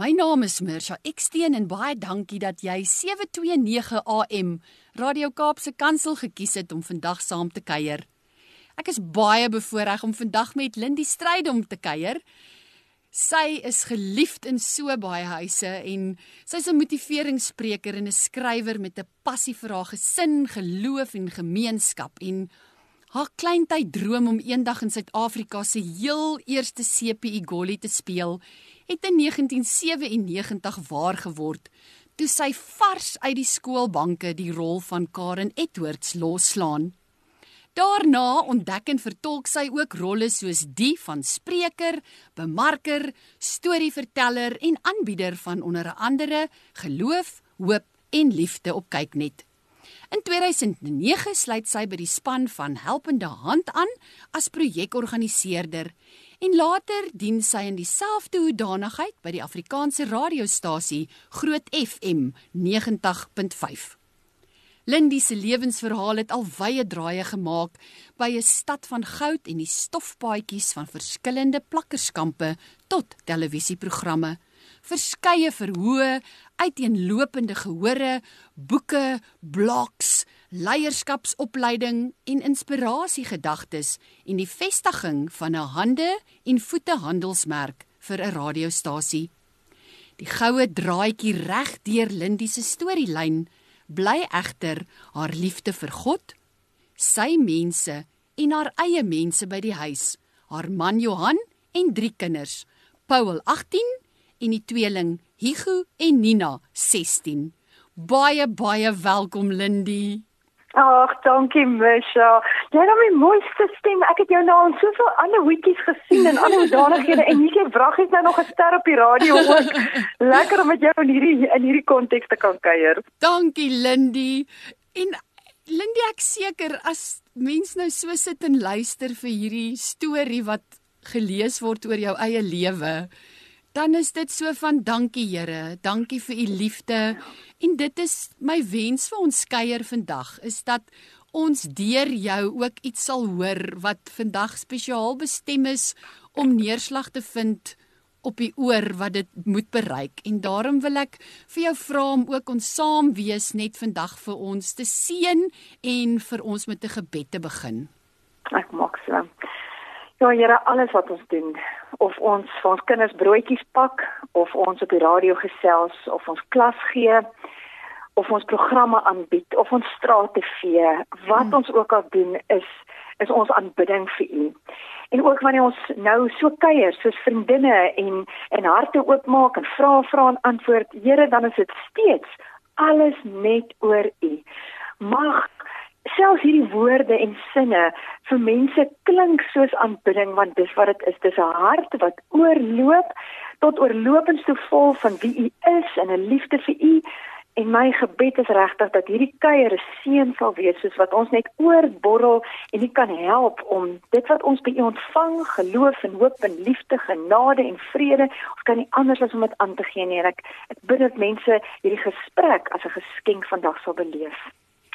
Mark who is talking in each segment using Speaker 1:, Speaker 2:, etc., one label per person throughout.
Speaker 1: My naam is Mirsha Eksteen en baie dankie dat jy 729 AM Radio Kaapse Kansel gekies het om vandag saam te kuier. Ek is baie bevoorreg om vandag met Lindie Strydom te kuier. Sy is geliefd in so baie huise en sy's 'n motiveringsspreker en 'n skrywer met 'n passie vir haar gesin, geloof en gemeenskap en haar kleintyd droom om eendag in Suid-Afrika se heel eerste CPI Golly te speel het in 1997 waar geword toe sy vars uit die skoolbanke die rol van Karen Edwards loslaan. Daarna ontdek en vertolk sy ook rolle soos die van spreker, bemarker, storieverteller en aanbieder van onder andere geloof, hoop en liefde op Kyknet. In 2009 sluit sy by die span van Helpende Hand aan as projekorganiseerder en later dien sy in dieselfde hoedanigheid by die Afrikaanse radiostasie Groot FM 90.5. Lindy se lewensverhaal het al wye draaie gemaak by 'n stad van goud en die stofpaadjies van verskillende plakkerskampe tot televisieprogramme. Verskeie verhoë, uiteenlopende gehore, boeke, blogs, leierskapsopleiding en inspirasiegedagtes en die vestiging van 'n hande en voete handelsmerk vir 'n radiostasie. Die goue draadjie reg deur Lindie se storielyn bly egter haar liefde vir God, sy mense en haar eie mense by die huis, haar man Johan en drie kinders, Paul 18 en die tweeling Hugo en Nina 16. Baie baie welkom Lindie.
Speaker 2: Ag, dankie Misha. Jy het my mooiste stem. Ek het jou nou in soveel ander hoetjies gesien en ander danighede en hier brag ek nou nog 'n ster op die radio ook. Lekker om met jou in hierdie in hierdie konteks te kan kuier.
Speaker 1: Dankie Lindy. En Lindy, ek seker as mens nou so sit en luister vir hierdie storie wat gelees word oor jou eie lewe, dan is dit so van dankie Here, dankie vir u liefde en dit is my wens vir ons kuier vandag is dat ons deur jou ook iets sal hoor wat vandag spesiaal bestem is om neerslag te vind op die oor wat dit moet bereik en daarom wil ek vir jou vra om ook ons saam wees net vandag vir ons te seën en vir ons met 'n gebed te begin.
Speaker 2: Ek maak so. Ja, Here, alles wat ons doen, of ons vir ons kinders broodjies pak, of ons op die radio gesels, of ons klas gee, of ons programme aanbied, of ons straat te vee, wat hmm. ons ook al doen is is ons aanbidding vir U. En ook wanneer ons nou so kuier soos vriendinne en en harte oopmaak en vra vra en antwoord, Here, dan is dit steeds alles net oor U. Mag selfs hierdie woorde en sinne vir mense klink soos aanbidding want dis wat dit is dis 'n hart wat oorloop tot oorlopends toe vol van wie u is en 'n liefde vir u. En my gebed is regtig dat hierdie kuier 'n seën sal wees soos wat ons net oorborrel en u kan help om dit wat ons by u ontvang geloof en hoop en liefde genade en vrede ons kan nie anders as om dit aan te gee nie. Ek ek bid dat mense hierdie gesprek as 'n geskenk vandag sal beleef.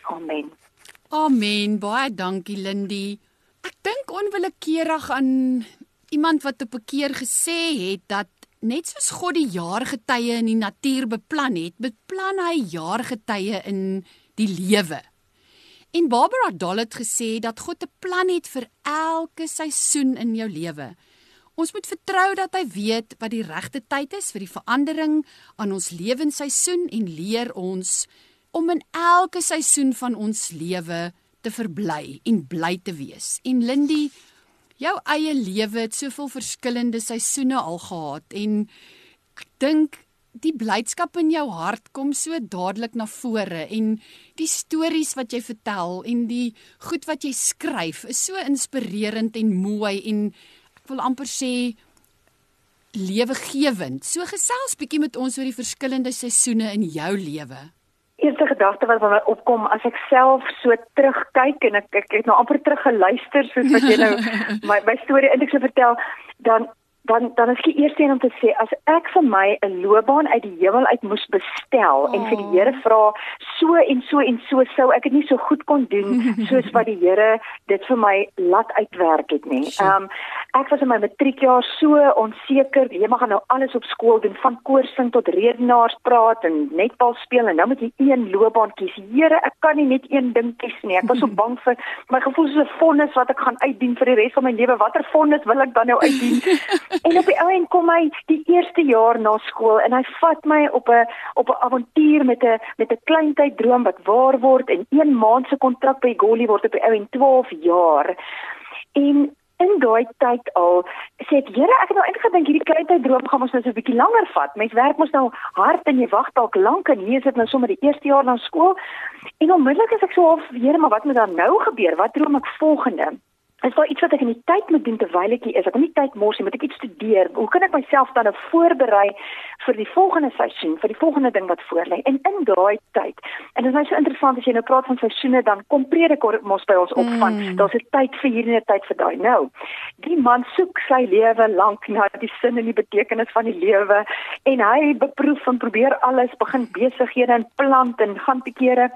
Speaker 2: Amen
Speaker 1: Amen. Baie dankie Lindy. Ek dink onwillekeurig aan iemand wat op 'n keer gesê het dat net soos God die jaargetye in die natuur beplan het, beplan hy jaargetye in die lewe. En Barbara Doll het gesê dat God 'n plan het vir elke seisoen in jou lewe. Ons moet vertrou dat hy weet wat die regte tyd is vir die verandering aan ons lewensseisoen en leer ons om in elke seisoen van ons lewe te verbly en bly te wees. En Lindy, jou eie lewe het soveel verskillende seisoene al gehad en ek dink die blydskap in jou hart kom so dadelik na vore en die stories wat jy vertel en die goed wat jy skryf is so inspirerend en mooi en ek wil amper sê lewegewend. So gesels bietjie met ons oor die verskillende seisoene in jou lewe.
Speaker 2: Eerste gedagte wat by my opkom as ek self so terugkyk en ek ek het nou amper teruggeluister soos wat jy nou my my storie eintlik so vertel, dan dan dan is die eerste een om te sê as ek vir my 'n loopbaan uit die hemel uit moes bestel oh. en vir die Here vra so en so en so sou ek dit nie so goed kon doen soos wat die Here dit vir my laat uitwerk het nie. Ehm um, ek was in my matriekjaar so onseker, jy mag nou alles op skool doen van koor sing tot redenaars praat en netbal speel en nou moet jy een loopbaan kies. Here, ek kan nie net een ding kies nie. Ek was so bang vir my gevoel soos 'n vonnis wat ek gaan uitdien vir die res van my lewe. Watter vonnis wil ek dan nou uitdien? En op die ou en kom hy die eerste jaar na skool en hy vat my op 'n op 'n avontuur met 'n met 'n kleintyd droom wat waar word en een maand se kontrak by Goli word op die ou en 12 jaar. En in daai tyd al sê ek Here ek het nou eintlik gedink hierdie kleintyd droom gaan ons nou so 'n bietjie langer vat. Mens werk mos nou hard en jy wag dalk lank en hier is dit nou sommer die eerste jaar na skool. En onmiddellik as ek so half Here maar wat moet dan nou gebeur? Wat droom ek volgende? Is daar iets wat ek in die tyd moet doen terwyl ek hier is? Ek moet nie tyd mors nie, moet ek iets studeer? Hoe kan ek myself dan nou voorberei vir die volgende seisoen, vir die volgende ding wat voorlê? En in daai tyd, en dit is my so interessant as jy nou praat van seisoene, dan kom prediker mos by ons op van mm. daar's 'n tyd vir hierdie tyd vir daai. Nou, die man soek sy lewe lank na die sin en die betekenis van die lewe en hy beproef en probeer alles, begin besighede en plant en gaan te kere.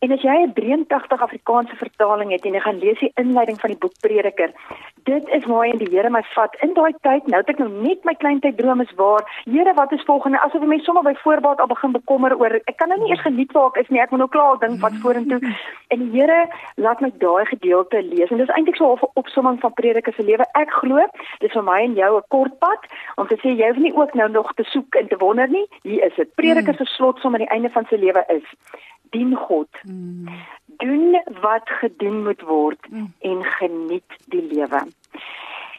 Speaker 2: En as jy 'n 83 Afrikaanse vertaling het en jy gaan lees die inleiding van die boek prediker. Dit is waar in die Here my vat in daai tyd. Nou het ek nou net my kleintyd droom is waar. Here, wat is volgende? Asof ek my sommer by voorbaat al begin bekommer oor ek kan nou nie eers geniet waar ek is nie. Ek moet nou klaar dink wat vorentoe. En die Here laat my daai gedeelte lees. En dis eintlik so 'n opsomming van prediker se lewe. Ek glo dis vir my en jou 'n kort pad om te sê jy hoef nie ook nou nog te soek en te wonder nie. Hier is dit. Prediker se slotsom aan die einde van sy lewe is dien God. Mm doen wat gedoen moet word mm. en geniet die lewe.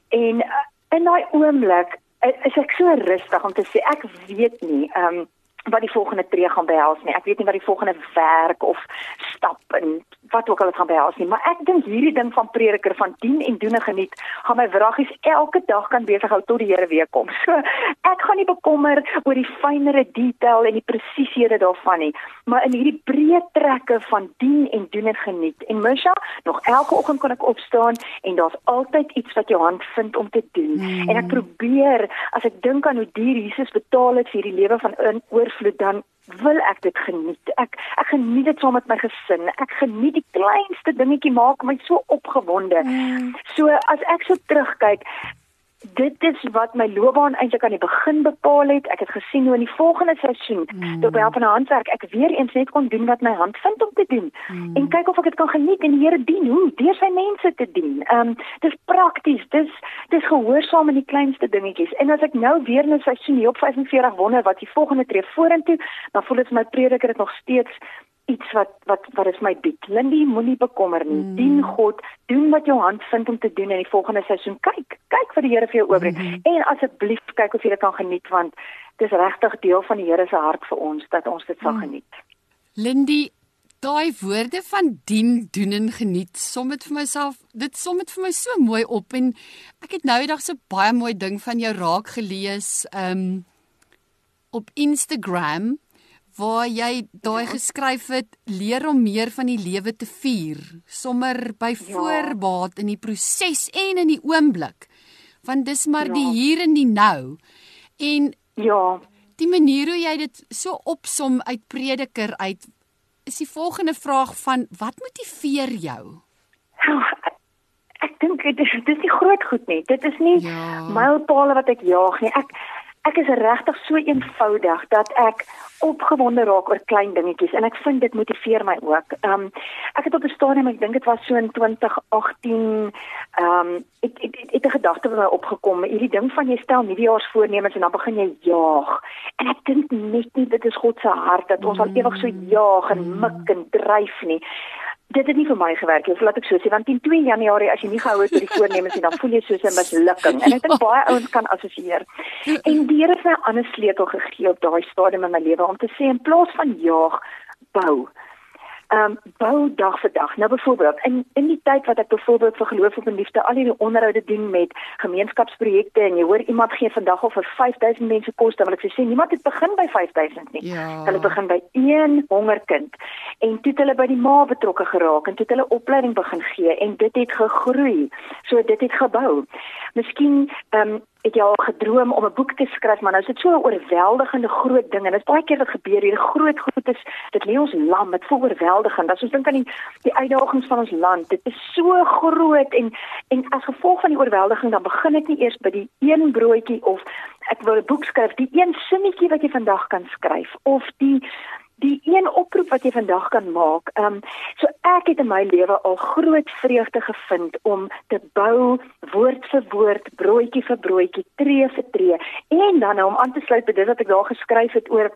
Speaker 2: En uh, in daai oomblik is ek so rustig om te sê ek weet nie ehm um, wat die volgende tree gaan behels nie. Ek weet nie wat die volgende werk of stap en wat ook al gaan behels nie, maar ek dink hierdie ding van prediker van dien en doen en geniet gaan my wraggies elke dag kan besig hou tot die Here weer kom. So ek gaan nie bekommer oor die fynere detail en die presisiehede daarvan nie, maar in hierdie breë trekke van dien en doen en geniet. En Misha, nog elke oggend kan ek opstaan en daar's altyd iets wat jou hand vind om te doen. Mm. En ek probeer as ek dink aan hoe duur Jesus betaal het vir hierdie lewe van oorvloed dan wil ek dit geniet. Ek ek geniet dit saam met my gesin. Ek geniet die kleinste dingetjie maak my so opgewonde. Mm. So as ek so terugkyk, dit is wat my loopbaan eintlik aan die begin bepaal het. Ek het gesien hoe in die volgende seisoen, mm. toe by help van 'n handwerk, ek weer eens net kon doen wat my hand vind om te doen. Mm. En kyk of ek dit kan geniet en die Here dien hoe deur sy mense te dien. Ehm um, dis prakties. Dis dis gehoorsaam in die kleinste dingetjies. En as ek nou weer in 'n seisoen hier op 45 wonder wat die volgende tree vorentoe, dan voel dit vir my prediker dit nog steeds iets wat wat wat is my bied. Lindy, moenie bekommer nie. Mm. Dien God, doen wat jou hand vind om te doen in die volgende seisoen. Kyk, kyk wat die Here vir jou oorbring mm. en asseblief kyk of jy dit kan geniet want dis regtig deel van die Here se hart vir ons dat ons dit sal mm. geniet.
Speaker 1: Lindy, daai woorde van dien, doen en geniet, som dit vir myself, dit som dit vir my so mooi op en ek het nou eendag so baie mooi ding van jou raak gelees um op Instagram waar jy daai ja. geskryf het leer om meer van die lewe te vier sommer by ja. voorbaat in die proses en in die oomblik want dis maar ja. die hier en die nou en
Speaker 2: ja
Speaker 1: die manier hoe jy dit so opsom uit prediker uit is die volgende vraag van wat motiveer jou
Speaker 2: ek, ek dink dit is dis nie groot goed nie dit is nie ja. mylpale wat ek jaag nie ek ek is regtig so eenvoudig dat ek opgewonde raak oor klein dingetjies en ek vind dit motiveer my ook. Ehm um, ek het op 'n stadium, ek dink dit was so in 2018, ehm um, ek het 'n gedagte wat my opgekom, hierdie ding van jy stel nuwejaarsvoornemens en dan begin jy jaag. En ek dink net nie dit is God se hart dat ons al ewig so jaag en mik en dryf nie dit het nie vir my gewerk nie. Of laat ek so sê, want teen 2 Januarie as jy nie gehou het met die voornemens nie, dan voel jy soos 'n mislukking. En ek dink baie ouens kan assosieer. En die Here het my 'n ander sleutel gegee op daai stadium in my lewe om te sê in plaas van jaag, bou. Ehm um, bou dag vir dag. Nou byvoorbeeld in in die tyd wat ek byvoorbeeld vir geloof op en liefde al hierdie onderhoude doen met gemeenskapsprojekte en jy hoor iemand gee vandag al vir 5000 mense kos, dan wil ek sê niemand het begin by 5000 nie. Ja. Hulle begin by een hongerkind en toe het hulle by die ma betrokke geraak en toe het hulle opleiding begin gee en dit het gegroei. So dit het gebou. Miskien ehm um, het jy al gedroom om 'n boek te skryf, maar nou is dit so 'n oorweldigende groot ding en dit is baie keer wat gebeur hier, groot goed is, dit lê ons lam, dit voel oorweldigend. As ons dink aan die die uitdagings van ons land, dit is so groot en en as gevolg van die oorweldiging dan begin dit nie eers by die een broodjie of ek wil 'n boek skryf, die een sinnetjie wat jy vandag kan skryf of die die een oproep wat jy vandag kan maak. Ehm um, so ek het in my lewe al groot vreugde gevind om te bou woord vir woord, broodjie vir broodjie, tree vir tree en dan nou om aan te sluit by dit wat ek daar geskryf het oor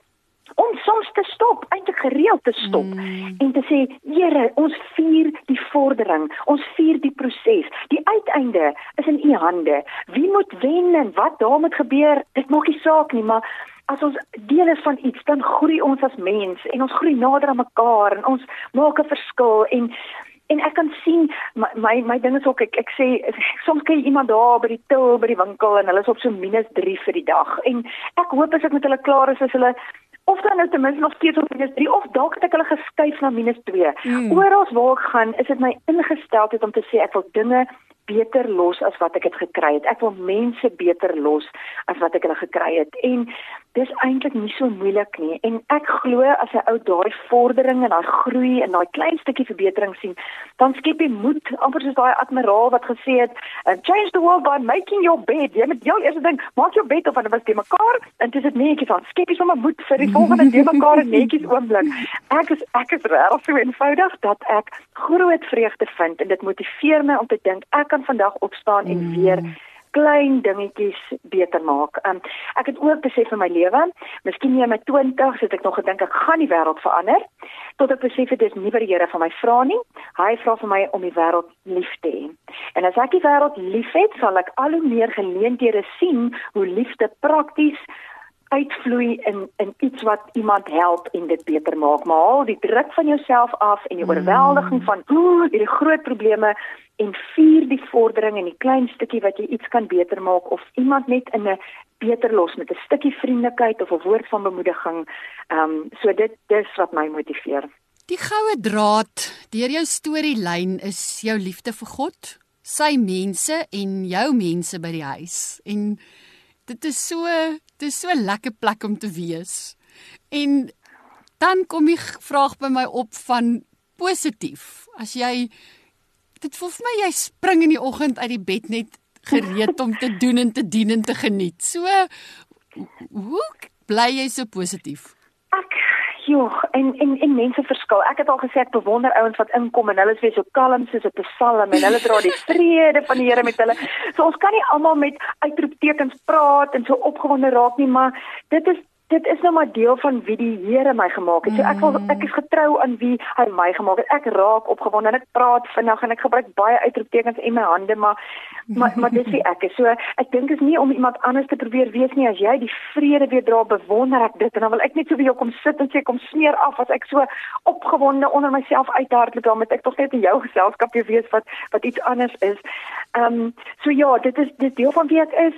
Speaker 2: om soms te stop, eintlik gereeld te stop mm. en te sê, Here, ons vier die vordering, ons vier die proses. Die uiteinde is in U hande. Wie moet wen en wat daar moet gebeur, dit maak nie saak nie, maar as ons deel is van iets, dan groei ons as mens en ons groei nader aan mekaar en ons maak 'n verskil en en ek kan sien my my, my ding is ook ek ek sê soms kyk iemand daar by die til by die winkel en hulle is op so minus 3 vir die dag en ek hoop as ek met hulle klaar is as hulle of dan nou ten minste nog steeds op minus 3 of dalk het ek hulle geskuif na minus 2. Mm. Oral waar ek gaan, is dit my ingesteldheid om te sê ek wil dinge beter los as wat ek het gekry het. Ek wil mense beter los as wat ek hulle gekry het. En dis eintlik nie so moeilik nie. En ek glo as 'n ou daai vordering en daai groei en daai klein stukkie verbetering sien, dan skep jy moed. Amper soos daai admiraal wat gesê het, uh, "Change the world by making your bed." Jy moet jou eers dink, maak jou bed of dan was dit mekaar en dis dit netjies aan. Skep jy sommer moed vir die volgende ding mekaar netjies oomblik. Ek is ek is regtig so eenvoudig dat ek groot vreugde vind en dit motiveer my om te dink ek kan vandag opstaan en mm. Klein dingetjies beter maak. Um, ek het ook besef in my lewe, miskien nie in my 20's het ek nog gedink ek gaan die wêreld verander, tot ek besef het dis nie wat die Here van my vra nie. Hy vra vir my om die wêreld lief te hê. En as ek die wêreld liefhet, sal ek al hoe meer geleenthede sien hoe liefde prakties uitvloei in in iets wat iemand help en dit beter maak. Maar haal die druk van jouself af en die mm. oorweldiging van ooh, hierdie groot probleme en vier die vordering en die klein stukkie wat jy iets kan beter maak of iemand net in 'n beter los met 'n stukkie vriendelikheid of 'n woord van bemoediging. Ehm um, so dit dis wat my motiveer.
Speaker 1: Die goue draad deur jou storielyn is jou liefde vir God, sy mense en jou mense by die huis. En dit is so dit is so 'n lekker plek om te wees. En dan kom die vraag by my op van positief. As jy dit voel vir my jy spring in die oggend uit die bed net gereed om te doen en te dien en te geniet. So hoe bly jy so positief?
Speaker 2: Ek joh, en en en mense verskil. Ek het al gesê ek bewonder ouens wat inkom en hulle is weer so kalm soos 'n psalm en hulle dra die vrede van die Here met hulle. So ons kan nie almal met uitroeptekens praat en so opgewonde raak nie, maar dit is dit is nou maar deel van wie die Here my gemaak het. So ek wil ek is getrou aan wie hy my gemaak het. Ek raak opgewonde en ek praat vinnig en ek gebruik baie uitroeptekens in my hande, maar maar maar dis wie ek is. So ek dink is nie om iemand anders te probeer wees nie. As jy die vrede weer dra, bewonder ek dit en dan wil ek net so by jou kom sit en sê kom smeer af as ek so opgewonde onder myself uithardloop dan met ek tog net in jou geselskap wees wat wat iets anders is. Ehm um, so ja, dit is dit deel van wie ek is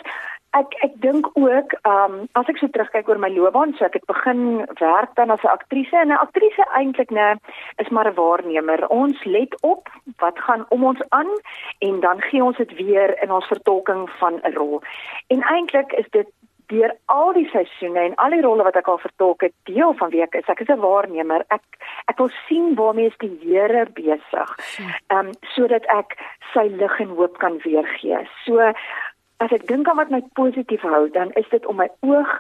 Speaker 2: ek ek dink ook ehm um, as ek so terugkyk oor my loopbaan, so ek het begin werk dan as 'n aktrise en 'n aktrise eintlik nê is maar 'n waarnemer. Ons let op wat gaan om ons aan en dan gee ons dit weer in ons vertolking van 'n rol. En eintlik is dit deur al die seisoene en al die rolle wat ek al vertolk het, deel van wie ek is. Ek is 'n waarnemer. Ek ek wil sien waarmee is die Here besig. Ehm um, sodat ek sy lig en hoop kan weergee. So as ek dink aan wat my positief hou, dan is dit om my oog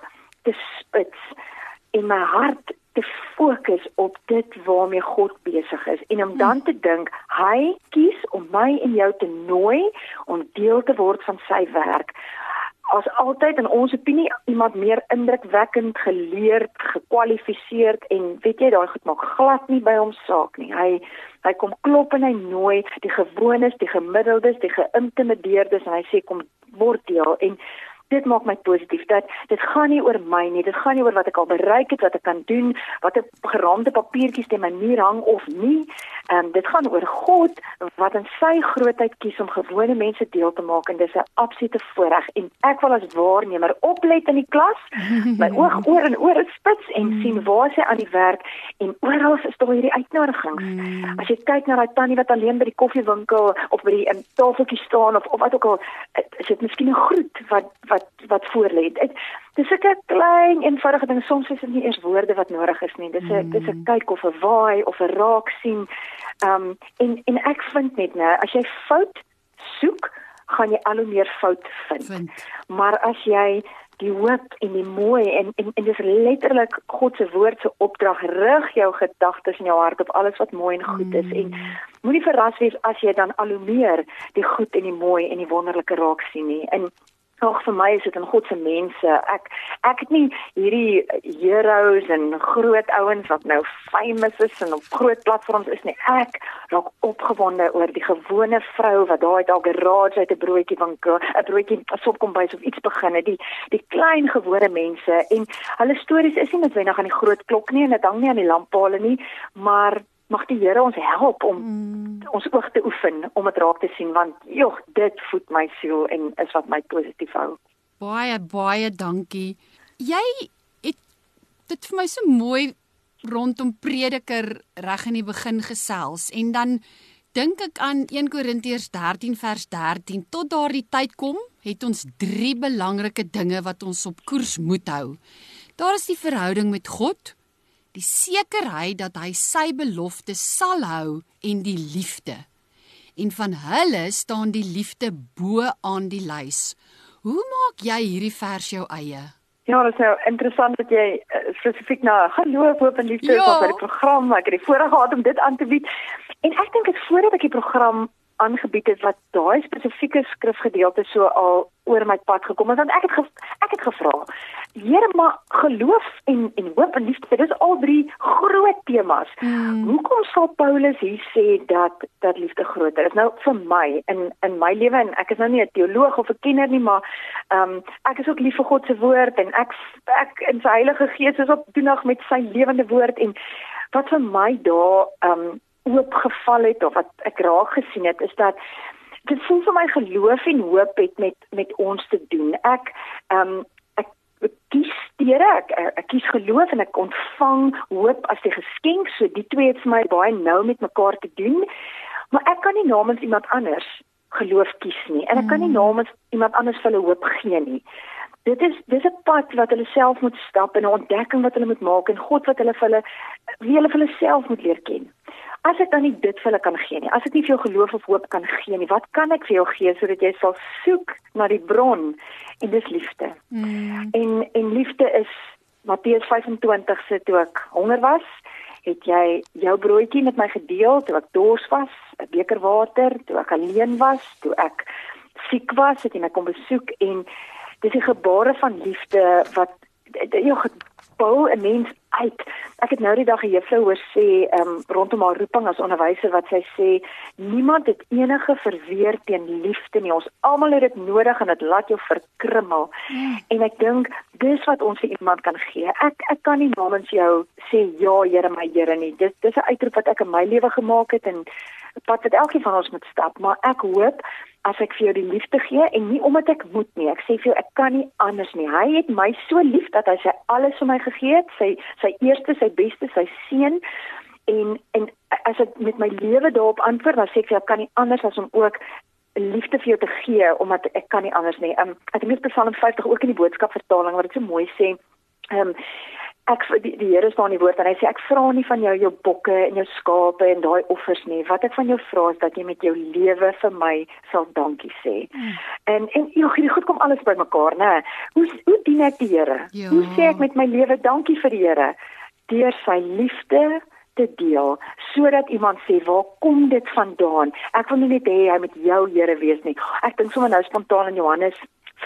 Speaker 2: te spits en my hart te fokus op dit waarmee God besig is. En om dan te dink hy kies om my en jou te nooi om deel te word van sy werk as altyd in ons opinie iemand meer indrukwekkend geleerd, gekwalifiseerd en weet jy daai goed maak glad nie by hom saak nie. Hy hy kom klop en hy nooi die gewones, die gemiddeldes, die geïntimideerdes en hy sê kom word deel en dit maak my positief dat dit gaan nie oor my nie dit gaan nie oor wat ek al bereik het wat ek kan doen wat 'n geraamde papiertjies teen my muur hang of nie um, dit gaan oor God wat in sy grootheid kies om gewone mense deel te maak en dis 'n absolute voorreg en ek wil as waarnemer oplet in die klas my oog oor en oor spits en mm. sien waar sy aan die werk en oral is daar hierdie uitnodigings mm. as jy kyk na daai tannie wat alleen by die koffiewinkel of by die um, tafeltjie staan of of wat ook al is dit miskien 'n groet wat wat wat voor lê. Dis 'n klein eenvoudige ding. Soms is dit nie eers woorde wat nodig is nie. Dis 'n mm. dis 'n kyk of 'n waai of 'n raak sien. Ehm um, en en ek vind net nou as jy fout soek, gaan jy al hoe meer fout vind. vind. Maar as jy die hoop en die mooi en en, en dis letterlik God se woord se opdrag rig jou gedagtes en jou hart op alles wat mooi en goed is mm. en moenie verras wees as jy dan al hoe meer die goed en die mooi en die wonderlike raak sien nie en Ag vir my is dit in God se mense. Ek ek het nie hierdie heroes en groot ouens wat nou famous is en op groot platforms is nie. Ek raak opgewonde oor die gewone vrou wat daar uit haar garage uit 'n broodjie van 'n broodjie sop kom bys of iets begin het. Die die klein gewone mense en hulle stories is nie noodwendig aan die groot klok nie en dit hang nie aan die lamppale nie, maar mag die Here ons help om mm. ons oog te oefen om dit raak te sien want jogg dit voed my siel en is wat my positief hou.
Speaker 1: Baie baie dankie. Jy het dit vir my so mooi rondom prediker reg in die begin gesels en dan dink ek aan 1 Korintiërs 13 vers 13 tot daardie tyd kom het ons drie belangrike dinge wat ons op koers moet hou. Daar is die verhouding met God, die sekerheid dat hy sy belofte sal hou en die liefde. En van hulle staan die liefde bo aan die lys. Hoe maak jy hierdie vers jou eie?
Speaker 2: Ja, dit is nou interessant dat jy uh, spesifiek na geloof, hoop en liefde ja. vir die program, ek het die voorreg gehad om dit aan te bied. En ek dink dit voordat ek die program aangebied het wat daai spesifieke skrifgedeelte so al oor my pad gekom het want ek het ek het gevra Here maar geloof en en hoop en liefde dis al drie groot temas. Hmm. Hoekom sal Paulus hier sê dat dat liefde groter is? Nou vir my in in my lewe en ek is nou nie 'n teoloog of 'n kenner nie maar ehm um, ek is ook lief vir God se woord en ek ek in sy Heilige Gees is op doenig met sy lewende woord en wat vir my daar ehm um, oopgeval het of wat ek raak gesien het is dat dit voel vir my geloof en hoop het met met ons te doen. Ek ehm um, ek, ek kies Here, ek, ek kies geloof en ek ontvang hoop as 'n geskenk. So die twee het vir my baie nou met mekaar te doen. Maar ek kan nie namens iemand anders geloof kies nie en ek kan nie hmm. namens iemand anders vir hulle hoop gee nie. Dit is dis 'n pad wat hulle self moet stap en 'n ontdekking wat hulle moet maak en God wat hulle vir hulle wie hulle vir hulle self moet leer ken as ek dan nie dit vir hulle kan gee nie, as ek nie vir jou geloof of hoop kan gee nie, wat kan ek vir jou gee sodat jy sal soek na die bron en dis liefde. Mm. En en liefde is Matteus 25 se toe ek honger was, het jy jou broodjie met my gedeel toe ek dors was, 'n beker water toe ek alleen was, toe ek siek was, het jy my kom besoek en dis 'n gebare van liefde wat jy bou 'n mens uit. Ek het nou die dag 'n juffrou hoor sê, ehm um, rondom haar roeping as onderwyser wat sy sê, niemand het enige verweer teen liefde nie. Ons almal het dit nodig en dit laat jou verkrummel. Mm. En ek dink dis wat ons vir iemand kan gee. Ek ek kan nie namens jou sê ja, Here my Here nie. Dis dis 'n uitroep wat ek in my lewe gemaak het en 'n pad wat elkeen van ons moet stap, maar ek hoop as ek vir jou die liefde gee en nie omdat ek moet nie. Ek sê vir jou ek kan nie anders nie. Hy het my so lief dat hy sy alles vir my gegee het, sy sy eerste, sy beste, sy seun en en as ek met my lewe daarop antwoord, dan sê ek vir jou ek kan nie anders as om ook liefde vir jou te gee omdat ek kan nie anders nie. Um, ek het net Psalm 50 ook in die boodskap vertaling wat dit so mooi sê. Ehm um, ek die, die Here staan in die woord en hy sê ek vra nie van jou jou bokke en jou skape en daai offers nie. Wat ek van jou vra is dat jy met jou lewe vir my sal dankie sê. Mm. en en joh hierdie goed kom alles bymekaar nê hoe hoe dien ek die Here? Ja. hoe sê ek met my lewe dankie vir die Here? Deur sy liefde te deel sodat iemand sê waar kom dit vandaan? Ek wil nie net hê hy met jou Here wees nie. Ek dink sommer nou spontaan in Johannes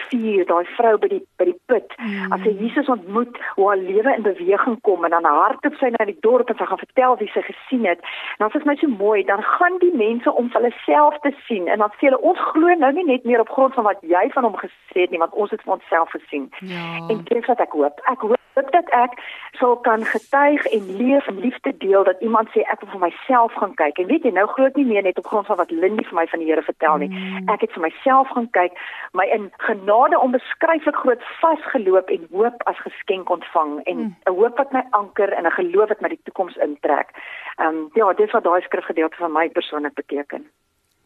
Speaker 2: vuur, daai vrou by die by die put. Mm. As sy Jesus ontmoet, hoe haar lewe in beweging kom en dan hardop sy na die dorp en sy gaan vertel wie sy gesien het. En dan is my so mooi, dan gaan die mense om hulle self te sien en dan sê hulle ons glo nou nie net meer op grond van wat jy van hom gesê het nie, want ons het vir onsself gesien. Ja. En dit is wat ek hoop. Ek hoop dat ek sal kan getuig en leef en liefde deel dat iemand sê ek wil vir myself gaan kyk. En weet jy, nou glo ek nie meer net op grond van wat Lindy vir my van die Here vertel nie. Mm. Ek het vir myself gaan kyk, my in genade onbeskryflik groot vasgeloop en hoop as geskenk ontvang en mm. 'n hoop wat my anker en 'n geloof wat my die toekoms intrek. Ehm um, ja, dis wat daai skrifgedeelte vir my persoonlik beteken.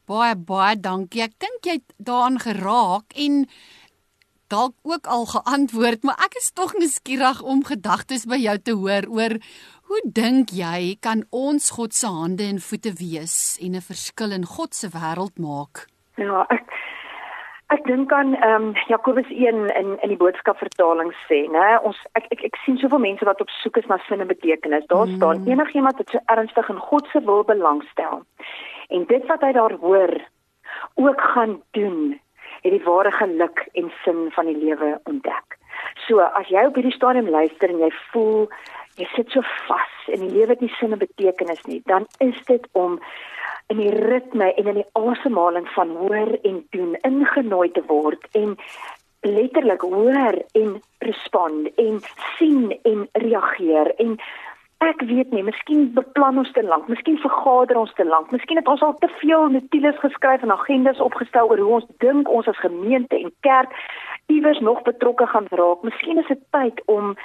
Speaker 1: Baie baie dankie. Ek dink jy het daaraan geraak en dalk ook al geantwoord, maar ek is tog nuuskierig om gedagtes by jou te hoor oor hoe dink jy kan ons God se hande en voete wees en 'n verskil in God se wêreld maak?
Speaker 2: Ja, ek Ek dink aan ehm um, Jakobus 1 in in die boodskapvertaling sê, né, ons ek, ek ek sien soveel mense wat op soek is na sin en betekenis. Daar mm. staan enigiemand wat so ernstig in God se wil belangstel en dit wat hy daar hoor ook gaan doen, het die ware geluk en sin van die lewe ontdek. So as jy op hierdie stadium luister en jy voel jy sit so vas en die lewe het nie sin en betekenis nie, dan is dit om in die ritme en in die asemhaling van hoor en doen ingenooi te word en letterlik hoor en respond en sien en reageer. En ek weet nie miskien beplan ons te lank miskien vergader ons te lank miskien het ons al te veel notules geskryf en agendas opgestel oor hoe ons dink ons as gemeente en kerk iewers nog betrokke gaan raak. Miskien is dit tyd om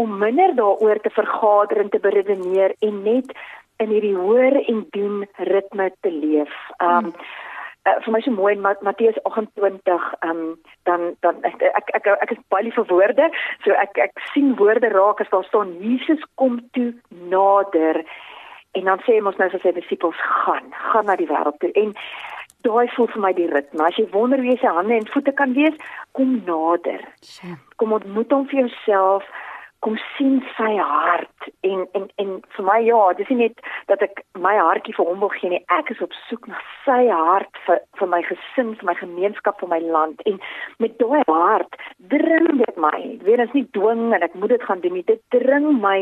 Speaker 2: om minder daaroor te vergader en te beredeneer en net in hierdie hoor en doen ritme te leef. Um hmm. uh, vir my so mooi in Matteus 28 um dan dan ek ek ek, ek is baie lief vir woorde. So ek ek sien woorde raak as daar staan Jesus kom toe nader. En dan sê ons nou vir sy disippels gaan, gaan na die wêreld toe en daai voel vir my die ritme. As jy wonder wie sy hande en voete kan wees, kom nader. Kom ontmoet hom vir jouself kom sien sy hart en en en vir my ja, dis nie net dat ek my hartjie vir hom wil gee nie. Ek is op soek na sy hart vir vir my gesin, vir my gemeenskap, vir my land en met daai hart dring dit my. Weer is nie dwing en ek moet dit gaan doen nie. Dit dring my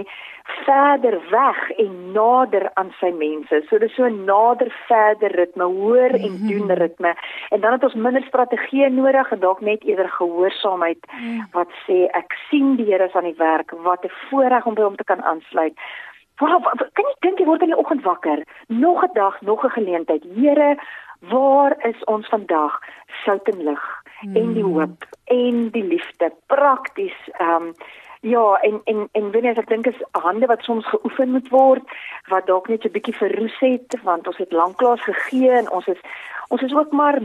Speaker 2: verder weg en nader aan sy mense. So dis so nader verder ritme, hoor en mhm. doen ritme. En dan het ons minder strategieë nodig en dalk net eerder gehoorsaamheid mm. wat sê ek sien die Here is aan die werk wat 'n voorreg om by hom te kan aansluit. Wow, kan jy dink jy word in die oggend wakker? Nog 'n dag, nog 'n geleentheid. Here, waar is ons vandag? Sout en lig hmm. en die hmm. hoop en die liefde prakties. Ehm um, ja, en en en wanneer ek dink is hande wat soms geoefen moet word, wat dalk net 'n bietjie verroes het want ons het lanklaas gegee en ons is Ons is ook maar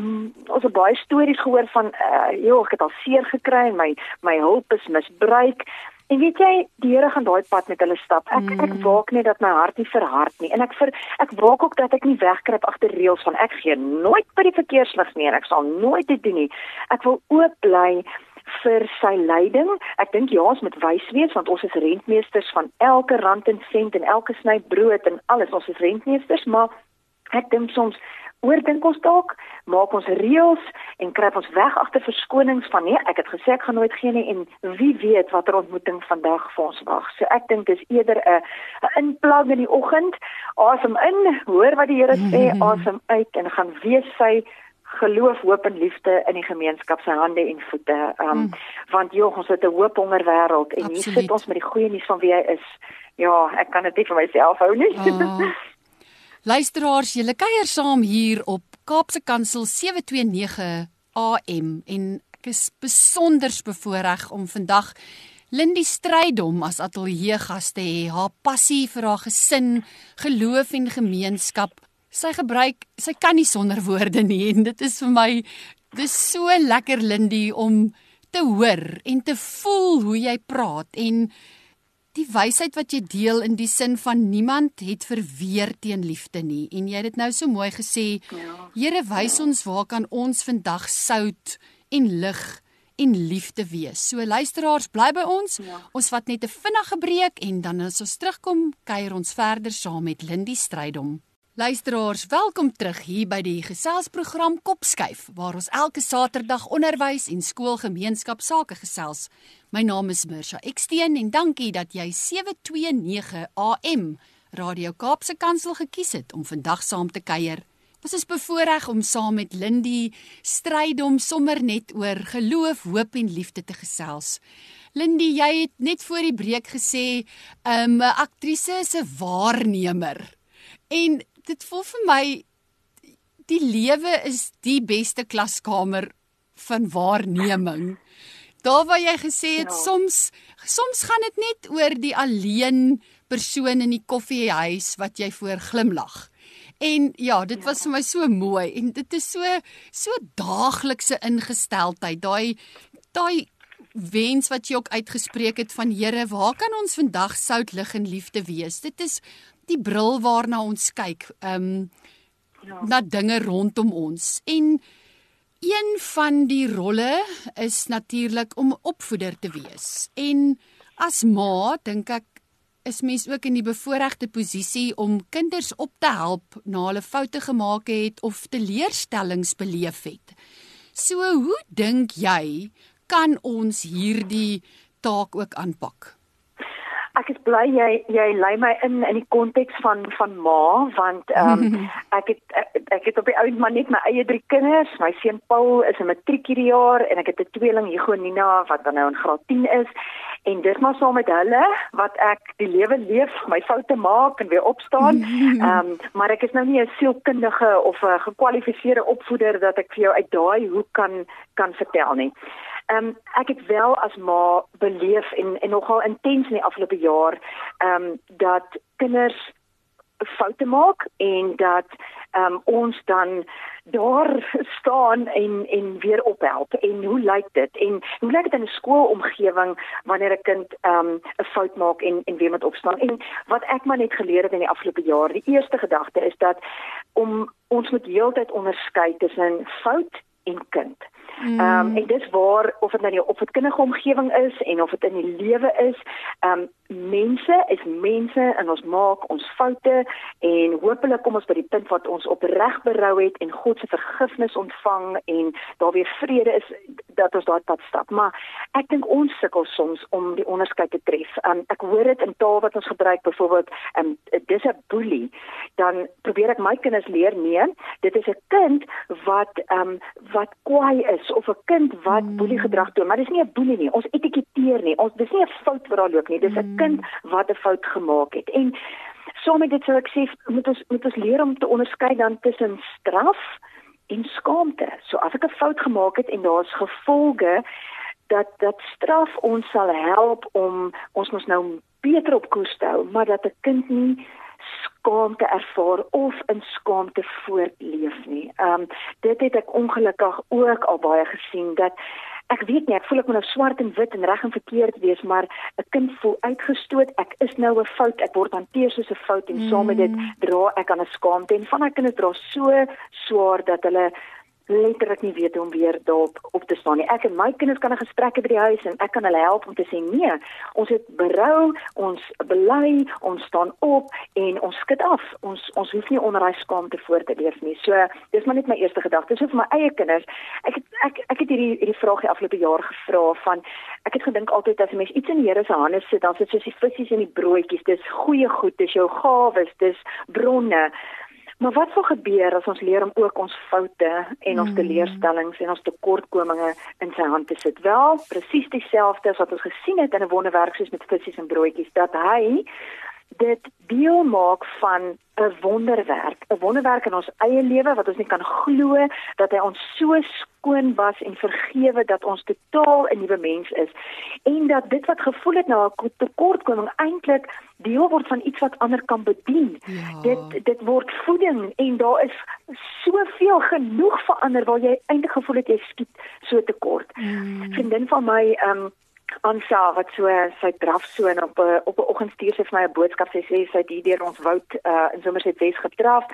Speaker 2: ons het baie stories gehoor van uh joh, ek het al seer gekry en my my hulp is misbruik. En weet jy, die Here gaan daai pad met hulle stap. Ek mm. ek waak net dat my hart nie verhard nie. En ek vir ek waak ook dat ek nie wegkruip agter reëls van ek gee nooit by die verkeerslig nie en ek sal nooit dit doen nie. Ek wil oop bly vir sy leiding. Ek dink ja, ons moet wys wees want ons is rentmeesters van elke rand en sent en elke sny brood en alles. Ons is rentmeesters, maar ek dink soms oordink ons dalk, maak ons reëls en kruip ons weg agter verskonings van nee, ek het gesê ek gaan nooit gee nie en wie weet watter ontmoeting vandag vir ons wag. So ek dink dis eerder 'n 'n inplag in die oggend, asem in, hoor wat die Here sê, asem uit en gaan wees sy geloof, hoop en liefde in die gemeenskap se hande en voete. Um mm. want joh, ons het 'n hoop honger wêreld en Absoluut. hier sit ons met die goeie nuus van wie hy is. Ja, ek kan dit nie vir myself hou nie. Oh.
Speaker 1: Luisteraars, julle kuier saam hier op Kaapse Kansel 729 AM en ek is besonder bevoorreg om vandag Lindy Strydom as ateljee gas te hê. Haar passie vir haar gesin, geloof en gemeenskap. Sy gebruik, sy kan nie sonder woorde nie en dit is vir my dis so lekker Lindy om te hoor en te voel hoe jy praat en die wysheid wat jy deel in die sin van niemand het verweer teen liefde nie en jy het dit nou so mooi gesê ja. Here wys ons waar kan ons vandag sout en lig en liefde wees. So luisteraars bly by ons. Ja. Ons vat net 'n vinnige breek en dan as ons terugkom kuier ons verder saam met Lindie Strydom. Luisteraars, welkom terug hier by die geselsprogram Kopskuif waar ons elke Saterdag onderwys en skoolgemeenskap sake gesels. My naam is Mirsha Eksteen en dankie dat jy 729 AM Radio Kaapse Kansel gekies het om vandag saam te kuier. Ons is bevoorreg om saam met Lindy Strydom sommer net oor geloof, hoop en liefde te gesels. Lindy, jy het net voor die breek gesê, ehm, 'n um, aktrise is 'n waarnemer. En dit voel vir my die lewe is die beste klaskamer van waarneming. Daar waar jy gesê het ja. soms soms gaan dit net oor die alleen persoon in die koffiehuis wat jy voor glimlag. En ja, dit was vir my so mooi en dit is so so daaglikse ingesteldheid. Daai daai wens wat jy ook uitgespreek het van Here, waar kan ons vandag sout lig en liefde wees? Dit is die bril waarna ons kyk, ehm um, ja. na dinge rondom ons. En een van die rolle is natuurlik om opvoeder te wees. En as ma, dink ek is mens ook in die bevoordeelde posisie om kinders op te help na hulle foute gemaak het of teleurstellings beleef het. So hoe dink jy kan ons hierdie taak ook aanpak?
Speaker 2: Ek is bly jy jy lei my in in die konteks van van ma want ehm um, ek het ek, ek het op die oud man net my eie drie kinders. My seun Paul is in matriek hierdie jaar en ek het 'n tweeling Hugo Nina wat dan nou in graad 10 is. En dis maar saam met hulle wat ek die lewe leef, my foute maak en weer opstaan. Ehm um, maar ek is nou nie 'n sielkundige of 'n gekwalifiseerde opvoeder dat ek vir jou uit daai hoek kan kan vertel nie. Ehm um, ek het wel as ma beleef en en nogal intens in die afgelope jaar ehm um, dat kinders foute maak en dat ehm um, ons dan daar staan en en weer ophelp. En hoe lyk dit? En hoe lyk dit in 'n skoolomgewing wanneer 'n kind ehm um, 'n fout maak en en weer moet opstaan? En wat ek maar net geleer het in die afgelope jaar die eerste gedagte is dat om ons moet heeltyd onderskei tussen fout en kind. Ehm um, en dis waar of dit nou in 'n opvoedkundige omgewing is en of dit in die lewe is, ehm um, mense is mense en ons maak ons foute en hopelik kom ons by die punt wat ons opreg berou het en God se vergifnis ontvang en daar weer vrede is dat ons daai pad stap. Maar ek dink ons sukkel soms om die onderskeid te tref. Um, ek hoor dit in taal wat ons gebruik, byvoorbeeld, um, dis 'n boelie. Dan probeer ek my kinders leer nee, dit is 'n kind wat um, wat kwaai is of 'n kind wat mm. boelie gedrag toon, maar dis nie 'n boelie nie. Ons etiketeer nie. Ons dis nie 'n fout wat daar loop nie. Dis 'n mm. kind wat 'n fout gemaak het. En saam met dit sou ek sê moet ons moet ons leer om te onderskei dan tussen straf en skaamte. So as ek 'n fout gemaak het en daar's gevolge dat dat straf ons sal help om ons mos nou beter op koers te hou, maar dat 'n kind nie skaamte ervaar of in skaamte voortleef nie. Ehm um, dit het ek ongelukkig ook al baie gesien dat ek weet nie, ek voel ek moet nou swart en wit en reg en verkeerd wees, maar 'n kind voel uitgestoot. Ek is nou 'n fout. Ek word hanteer soos 'n fout en mm. saam met dit mm. dra ek aan 'n skaamte en van my kinders dra so swaar dat hulle letterlik nie weet hoe om weer daarop op te staan nie. Ek en my kinders kan 'n gesprek hê by die huis en ek kan hulle help om te sê nee, ons het berou, ons bely, ons staan op en ons skud af. Ons ons hoef nie onder daai skaamte voort te leef nie. So, dis maar net my eerste gedagte. So vir my eie kinders, ek het ek ek het hierdie hierdie vraagie afgelope jaar gevra van ek het gedink altyd as 'n mens iets in die Here se hande sit, dan sit soos die visse en die broodjies. Dis goeie goed, dis jou gawes, dis bronne. Maar wat sou gebeur as ons leer om ook ons foute en ons mm. teleurstellings en ons tekortkominge in sy hand te sit? Wel, presies dieselfde as wat ons gesien het in 'n wonderwerk soos met visse en broodjies dat hy dit deel maak van 'n wonderwerk, 'n wonderwerk in ons eie lewe wat ons nie kan glo dat hy ons so skoon was en vergewe dat ons totaal 'n nuwe mens is en dat dit wat gevoel het na 'n tekortkoming eintlik deel word van iets wat ander kan bedien. Ja. Dit dit word voeding en daar is soveel genoeg vir ander waar jy eintlik gevoel het jy skiet so tekort. Mm. Vriendin van my ehm um, Ansa wat so sy draf so en op 'n op 'n oggend stuur sy vir my 'n boodskap sy sê sy het hier deur ons woud uh, in Somerset Wes gedraf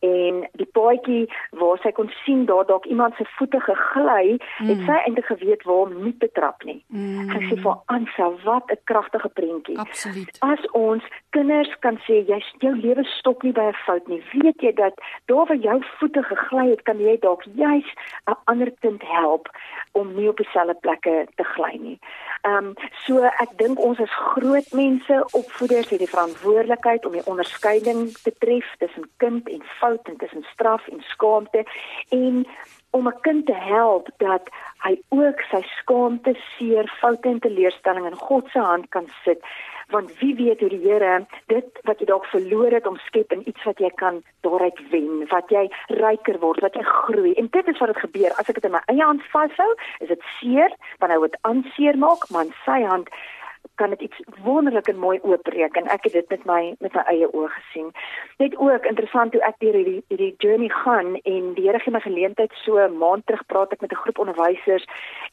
Speaker 2: en die paadjie waar sy kon sien daar dalk iemand se voete gegly mm. het sy eintlik geweet waar om nie te trap nie. Mm. Sy sê vir Ansa wat 'n kragtige prentjie.
Speaker 1: Absoluut.
Speaker 2: As ons kinders kan sê jy jou lewe stop nie by 'n fout nie. Weet jy dat daar waar jou voete gegly het, kan jy dalk juis 'n ander kind help om nie op dieselfde plekke te gly nie. Ehm um, so ek dink ons as groot mense, opvoeders het die verantwoordelikheid om die onderskeiding te tref tussen kind en fout en tussen straf en skaamte en om 'n kind te help dat hy ook sy skaamte, seer, foute en teleurstelling in God se hand kan sit want wie weet hoe die Here dit wat jy dalk verloor het omskep in iets wat jy kan daaruit wen, wat jy ryker word, wat jy groei. En dit is wat dit gebeur as ek dit in my eie hand vashou, is dit seer, want hy word aanseer maak, maar in sy hand kan dit iets wonderlik en mooi oopbreek en ek het dit met my met my eie oë gesien. Net ook interessant hoe ek deur hierdie hierdie journey gaan en die Here gee my geleentheid so 'n maand terug praat ek met 'n groep onderwysers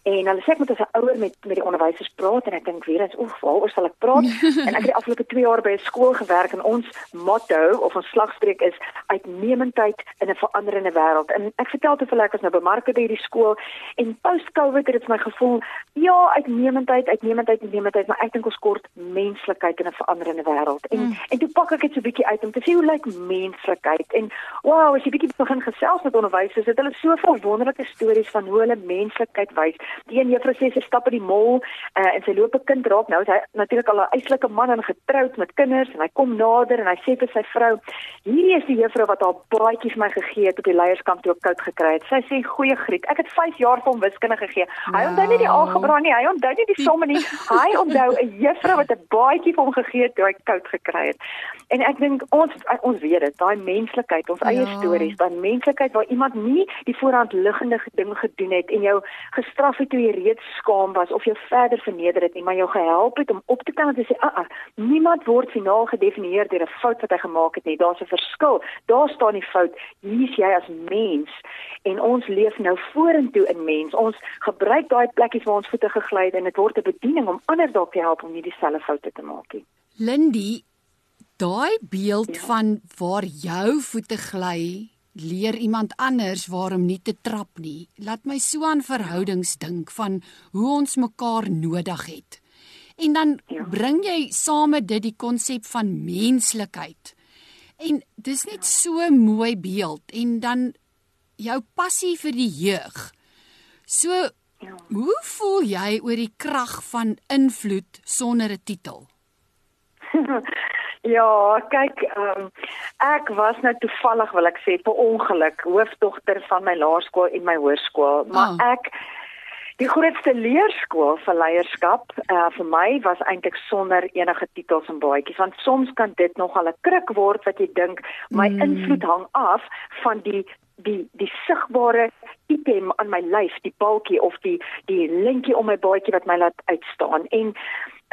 Speaker 2: en hulle sê ek moet as 'n ouer met met die onderwysers praat en ek dink weer eens oef waaroor sal ek praat? en ek het die afgelope 2 jaar by 'n skool gewerk en ons motto of ons slagspreuk is uitnemendheid in 'n veranderende wêreld. En ek vertel te veel ek was nou bemarker by hierdie skool en post-COVID het dit my gevoel ja, uitnemendheid, uitnemendheid, uitnemendheid, maar ek dink ons kort menslikheid in 'n veranderende wêreld. En mm. en toe pak ek dit so bietjie uit om te sien hoe lyk menslikheid en wow, as jy bietjie begin gesels met onderwysers, het hulle soveel wonderlike stories van hoe hulle menslikheid wys. Die een juffrou sê sy stap in die mall uh, en sy loop 'n kind raak. Nou is hy natuurlik al 'n eislike man en getroud met kinders en hy kom nader en hy sê vir sy vrou: "Hierdie is die juffrou wat haar baadjie vir my gegee het op die leierskamp toe ek koud gekry het." Sy sê: "Goeie Griek, ek het 5 jaar vir hom wiskunde gegee. Hy onthou nie die algebra nie, hy onthou nie die somme nie. Hy onthou 'n juffrou wat 'n baadjie vir hom gegee het toe hy koud gekry het. En ek dink ons ons weet dit, daai menslikheid, ons eie ja. stories, daai menslikheid waar iemand nie die voorhand liggende ding gedoen het en jou gestraf het toe jy reeds skaam was of jou verder verneder het nie, maar jou gehelp het om op te kan en te sê, "Ag, ah, niemand word finaal gedefinieer deur 'n fout wat hy gemaak het nie. Daar's 'n verskil. Daar staan die fout. Hier's jy as mens." En ons leef nou vorentoe in mens. Ons gebruik daai plekkies waar ons voete gegly het en dit word 'n bediening om ander dalk te help om nie dieselfde foute te maak nie.
Speaker 1: Lindy, daai beeld ja. van waar jou voete gly, leer iemand anders waarom nie te trap nie. Laat my so aan verhoudings dink van hoe ons mekaar nodig het. En dan ja. bring jy same dit die konsep van menslikheid. En dis net so 'n mooi beeld en dan jou passie vir die jeug. So Ja. Hoe voel jy oor die krag van invloed sonder 'n titel?
Speaker 2: ja, kyk, um, ek was nou toevallig wil ek sê per ongeluk hoofdogter van my laerskool en my hoërskool, maar oh. ek die grootste leerskool vir leierskap uh, vir my was eintlik sonder enige titels en baadjies want soms kan dit nogal 'n kruk word wat jy dink my mm. invloed hang af van die die die sigbare item aan my lyf, die balkie of die die lintjie om my baadjie wat my laat uitstaan. En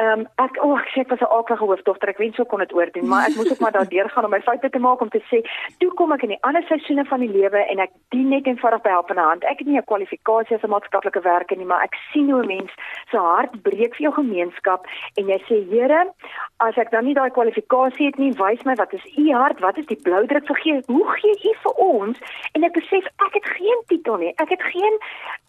Speaker 2: Ehm um, ek o, oh, ek sê ek was 'n aardige hoofdogter. Ek wens sou kon dit oordoen, maar ek moes ook maar daardeur gaan om my foute te maak om te sê, "Toe kom ek in die ander seisoene van die lewe en ek dien net eenvoudig by helpende hand. Ek het nie 'n kwalifikasie as 'n maatskaplike werker nie, maar ek sien hoe 'n mens se hart breek vir jou gemeenskap en jy sê, "Here, as ek dan nie daai kwalifikasie het nie, wys my wat is u hart? Wat is die bloudruk vir gee? Hoe gee u vir ons?" En ek besef ek het geen titel nie. Ek het geen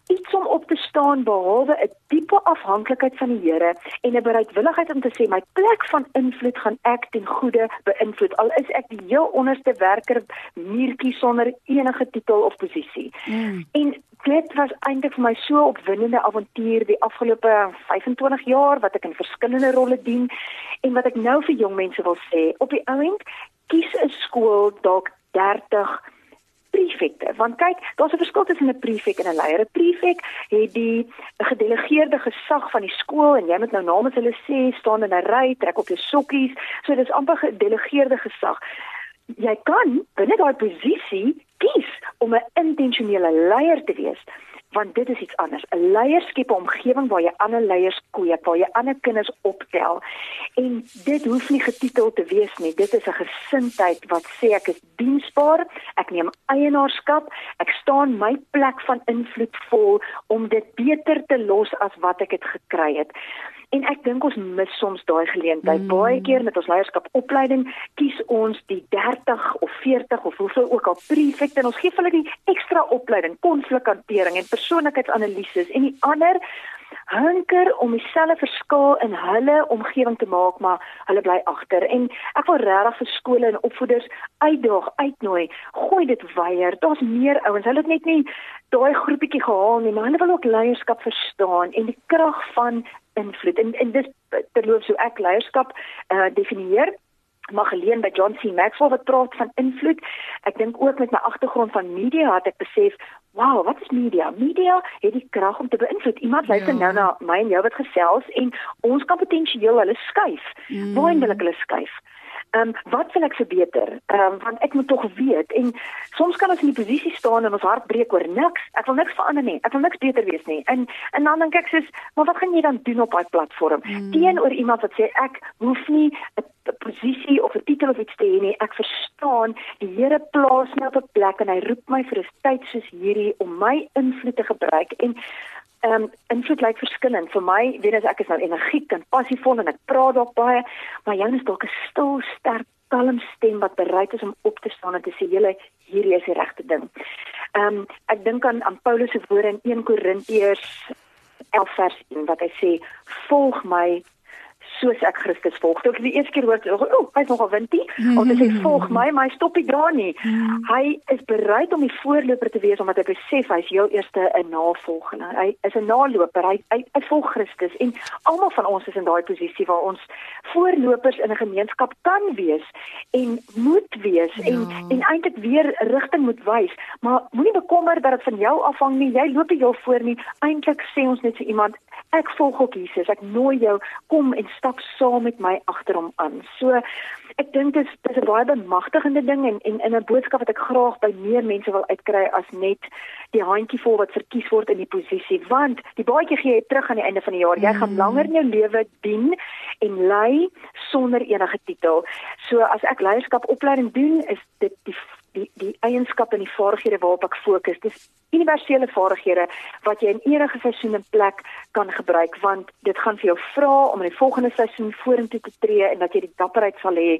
Speaker 2: iets om op te staan behalwe 'n diepe afhanklikheid van die Here en 'n bereidwilligheid om te sê my plek van invloed gaan ek ten goeie beïnvloed al is ek die heel onderste werker muurtjie sonder enige titel of posisie. Mm. En dit was eintlik vir my so opwindende avontuur die afgelope 25 jaar wat ek in verskillende rolle dien en wat ek nou vir jong mense wil sê op die oomblik kies 'n skool dalk 30 prefekte. Want kyk, daar's 'n verskil tussen 'n prefek en 'n leier. 'n Prefek het die gedelegeerde gesag van die skool en jy moet nou namens hulle sê staan in 'n ry, trek op jou sokkies. So dis amper gedelegeerde gesag. Jy kan binne daai posisie kies om 'n intentionele leier te wees. Want dit is iets anders. 'n Leier skep 'n omgewing waar jy ander leiers kweek, waar jy ander kinders optel. En dit hoef nie getitel te wees nie. Dit is 'n gesindheid wat sê ek is diensbaar, ek neem eienaarskap, ek staan my plek van invloed vol om dit beter te los as wat ek het gekry het. En ek dink ons mis soms daai geleentheid. Mm. Baie keer met ons leierskap opleiding kies ons die 30 of 40 of hoeveel ook al prefekte en ons gee hulle die ekstra opleiding, konflikhantering en persoonlikheidsanalises en die ander hunker om dieselfde verskil in hulle omgewing te maak, maar hulle bly agter. En ek wil regtig vir skole en opvoeders uitdaag, uitnooi, gooi dit weier. Daar's meer ouens. Hulle het net nie daai groepietjie gehaal nie, maar hulle wil ook leierskap verstaan en die krag van invloed. En en dis terloops hoe ek leierskap uh, definieer mag geleen by John C Maxwell wat praat van invloed. Ek dink ook met my agtergrond van media het ek besef, wow, wat is media? Media het die krag om te beïnvloed. Iemand luister ja. nou na my en jou wat gesels en ons kan potensieel hulle skuif. Mm. Waar wil ek hulle skuif? Ehm um, wat wil ek verbeter? Ehm um, want ek moet tog weet en soms kan ons in die posisie staan en ons hart breek oor niks. Ek wil niks verander nie. Ek wil niks beter wees nie. En en dan dink ek soos, maar wat gaan jy dan doen op daai platform? Hmm. Teenoor iemand wat sê ek hoef nie 'n posisie of 'n titel of iets te hê nie. Ek verstaan die Here plaas my op 'n plek en hy roep my vir 'n tyd soos hierdie om my invloed te gebruik en Ehm um, invloed lyk verskillend. Vir my, weet as ek is nou energiek en passievol en ek praat dalk baie, maar jou is dalk 'n stil, sterk, kalm stem wat bereid is om op te staan en te sê, "Julle, hierdie is die regte ding." Ehm um, ek dink aan aan Paulus se woorde in 1 Korintiërs 11 vers 1 wat hy sê, "Volg my soos ek Christus volg. Toe ek die eerste keer hoor, o, oh, hy's nogal wintie, mm. of hy sê volg my, maar hy stop nie daar nie. Mm. Hy is bereid om die voorloper te wees omdat hy besef hy's jou eerste 'n navolgeling. Hy is 'n naloper. Hy, hy hy volg Christus en almal van ons is in daai posisie waar ons voorlopers in 'n gemeenskap kan wees en moet wees ja. en en eintlik weer rigting moet wys. Maar moenie bekommer dat dit van jou afhang nie. Jy loop nie jou voor nie. Eintlik sê ons net vir iemand ek volg ook Jesus. Ek nooi jou kom en stap saam met my agter hom aan. So ek dink dit is dis 'n baie bemagtigende ding en en in 'n boodskap wat ek graag by meer mense wil uitkry as net die handjievol wat verkies word in die posisie want die baadjie gee jy terug aan die einde van die jaar. Jy gaan mm. langer in jou lewe dien en lei sonder enige titel. So as ek leierskapopleiding doen, is dit die die die eienskappe en die vaardighede waarop ek fokus. Dis universele vaardighede wat jy in enige seisoen en plek kan gebruik want dit gaan vir jou vra om in die volgende seisoen vorentoe te tree en dat jy die dapperheid sal hê.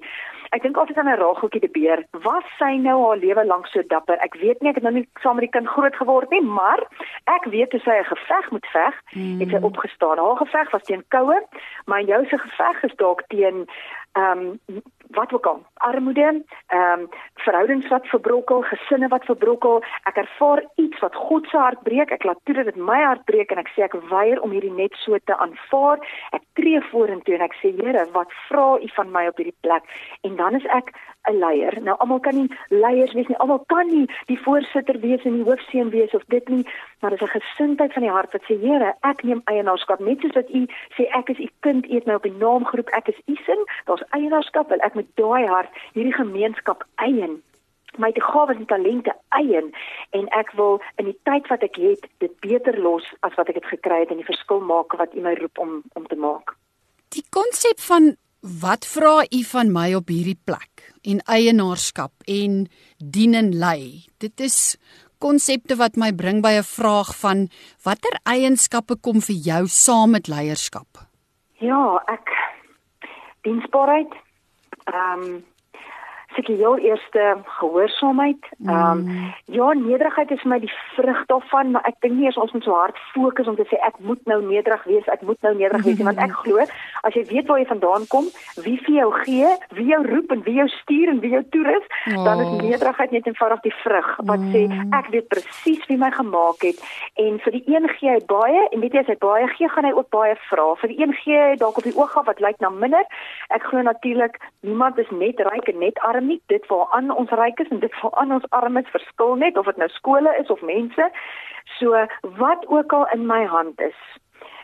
Speaker 2: Ek dink altyd aan 'n rageltjie die beer. Was sy nou haar lewe lank so dapper? Ek weet nie, ek het nou nie saam met die kind groot geword nie, maar ek weet hoe sy 'n geveg moet veg, mm. het sy hmm. opgestaan. Haar geveg was teen koue, maar jou se geveg is dalk teen ehm um, wat ook al armoede, ehm um, verhoudings wat verbrokkel, gesinne wat verbrokkel. Ek ervaar iets wat God se hart breek. Ek laat toe dat dit my hart breek en ek sê ek weier om hierdie net so te aanvaar. Ek tree vorentoe en ek sê Here, wat vra U van my op hierdie plek? En dan is ek 'n leier. Nou almal kan nie leiers wees nie. Almal kan nie die voorsitter wees en die hoofseun wees of dit nie, maar dit is 'n gesindheid van die hart wat sê Here, ek neem eienaarskap net soos wat U sê ek is U kind, U het my op die naam geroep, ek is U sin. Daar's eienaarskap en ek met daai hart hierdie gemeenskap eien my gawes en talente eien en ek wil in die tyd wat ek het dit beter los as wat ek het gekry het en die verskil maak wat U my roep om om te maak.
Speaker 1: Die konsep van wat vra U van my op hierdie plek en eienaarskap en dien en lei. Dit is konsepte wat my bring by 'n vraag van watter eienskappe kom vir jou saam met leierskap?
Speaker 2: Ja, ek diensbaarheid. Ehm um, seker jou eerste gehoorsaamheid. Ehm um, mm. ja, nederigheid is vir my die vrug daarvan, maar ek dink nie eens ons moet so hard fokus om te sê ek moet nou nederig wees, ek moet nou nederig wees, want ek glo as jy weet waar jy vandaan kom, wie vir jou gee, wie jou roep en wie jou stuur en wie jou toerus, oh. dan is oh. nederigheid net eenvoudig die vrug wat mm. sê ek weet presies wie my gemaak het en vir die een gee hy baie en weet jy as hy baie gee, gaan hy ook baie vra. Vir die een gee hy dalk op die oog af wat lyk na minder. Ek glo natuurlik niemand is net ryk en net arm nie. Dit waaraan ons ryk is en dit waaraan ons arm is verskil net of dit nou skole is of mense. So wat ook al in my hand is,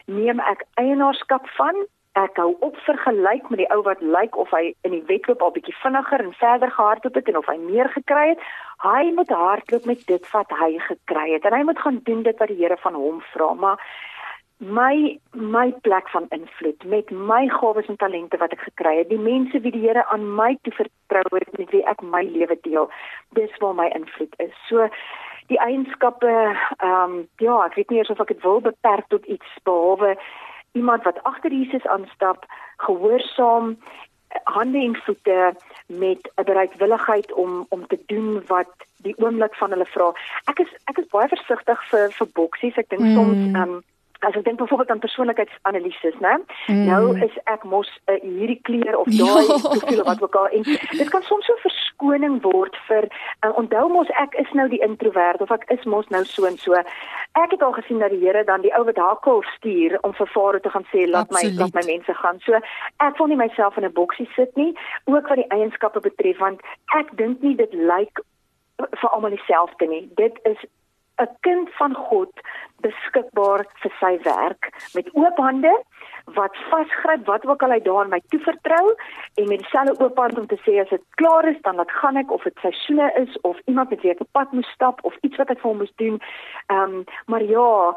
Speaker 2: neem ek eienaarskap van. Ek hou op vergelyk met die ou wat lyk of hy in die wedloop al bietjie vinniger en verder gehardloop het en of hy meer gekry het. Hy moet hardloop met dit wat hy gekry het en hy moet gaan doen dit wat die Here van hom vra. Maar my my plek van invloed met my gawes en talente wat ek gekry het, die mense wie die Here aan my toe vertrou het met wie ek my lewe deel, dis waar my invloed is. So die eienskappe ehm um, ja, ek weet nie eers of ek dit wil beperk tot iets behalwe iemand wat agter Jesus aanstap, gehoorsaam hande en voete met 'n bereidwilligheid om om te doen wat die oomblik van hulle vra. Ek is ek is baie versigtig vir vir boksies. Ek dink mm. soms ehm um, as ek dink byvoorbeeld aan persoonlikheidsanalises, né? Mm. Nou is ek mos uh, hierdie kleur of daai profiel wat ook al en dit kan soms so verskoning word vir uh, onthou mos ek is nou die introwert of ek is mos nou so en so. Ek het al gesien dat die Here dan die ou wat hakel stuur om vir Farao te gaan sê laat Absoluut. my laat my mense gaan. So ek wil nie myself in 'n boksie sit nie, ook wat die eienskappe betref want ek dink nie dit lyk vir almal dieselfde nie. Dit is 'n kind van God beskikbaar vir sy werk met oop hande wat vasgryp wat ook al hy daarin my toevertrou en met dieselfde oop hand om te sê as dit klaar is dan laat gaan ek of dit seisoene is of iemand met wie ek op pad moet stap of iets wat ek vir hom moet doen. Ehm um, maar ja,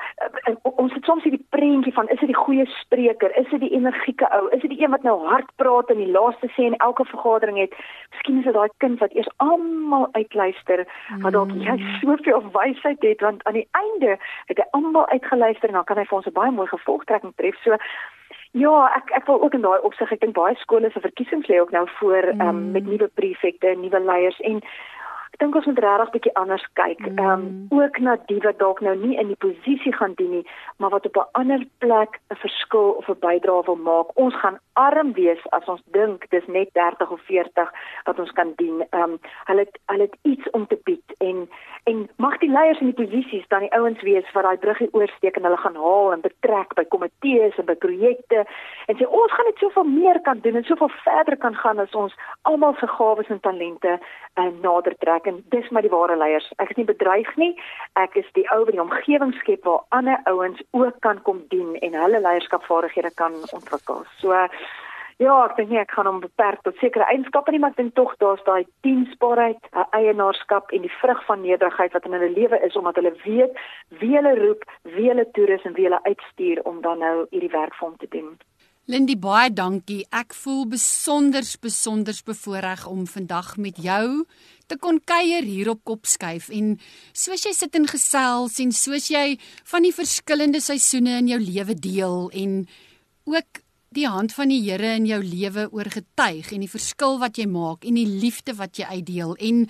Speaker 2: en, ons het soms hierdie prentjie van is dit die goeie spreker, is dit die energieke ou, is dit die een wat nou hard praat en die laaste sê in elke vergadering het. Miskien is dit daai kind wat eers almal uitluister wat dalk jy mm. soveel wysheid het want aan die einde het hy almal uitgeluister en dan kan hy vir ons 'n baie mooi gevolgtrekking tref. So Ja, ek ek wil ook in daai opsig, ek dink baie skole se verkiesings lê ook nou voor mm. um, met nuwe prefekte, nuwe leiers en dink ons moet regtig bietjie anders kyk. Ehm um, ook na die wat dalk nou nie in die posisie gaan dien nie, maar wat op 'n ander plek 'n verskil of 'n bydrae wil maak. Ons gaan arm wees as ons dink dis net 30 of 40 wat ons kan dien. Ehm um, hulle hulle het iets om te bied en en mag die leiers in die posisies dan die ouens wees wat daai bruggie oorsteek en hulle gaan haal en betrek by komitees en by projekte en sê ons gaan net soveel meer kan doen en soveel verder kan gaan as ons almal se gawes en talente uh, nader trek en dis maar die ware leiers. Ek is nie bedreig nie. Ek is die ou wat die omgewing skep waar ander ouens ook kan kom dien en hulle leierskapvaardighede kan ontwikkel. So Ja, ek dink nie ek gaan hom beperk tot sekere eienskappe nie, maar ek dink tog daar's daai diensbaarheid, eienaarskap en die vrug van nederigheid wat in hulle lewe is omdat hulle weet wie hulle roep, wie hulle toerus en wie hulle uitstuur om dan nou hierdie werk vir hom te doen.
Speaker 1: Lindy baie dankie. Ek voel besonder besonder bevoorreg om vandag met jou te kon kuier hier op Kopskuif en soos jy sit en gesels en soos jy van die verskillende seisoene in jou lewe deel en ook die hand van die Here in jou lewe oorgetuig en die verskil wat jy maak en die liefde wat jy uitdeel en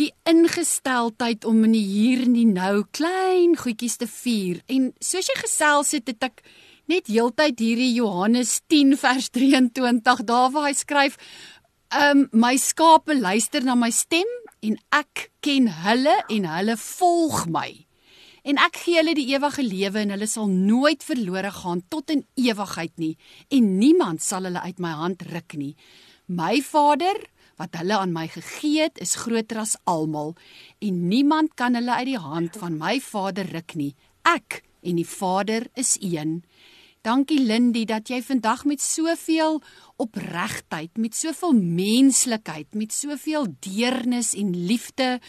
Speaker 1: die ingesteldheid om in die hier en die nou klein goedjies te vier en soos jy gesels het het ek net heeltyd hierdie Johannes 10 vers 23 daar waar hy skryf um my skape luister na my stem en ek ken hulle en hulle volg my en ek gee hulle die ewige lewe en hulle sal nooit verlore gaan tot in ewigheid nie en niemand sal hulle uit my hand ruk nie. My Vader wat hulle aan my gegee het is groter as almal en niemand kan hulle uit die hand van my Vader ruk nie. Ek en die Vader is een. Dankie Lindy dat jy vandag met soveel opregtheid, met soveel menslikheid, met soveel deernis en liefde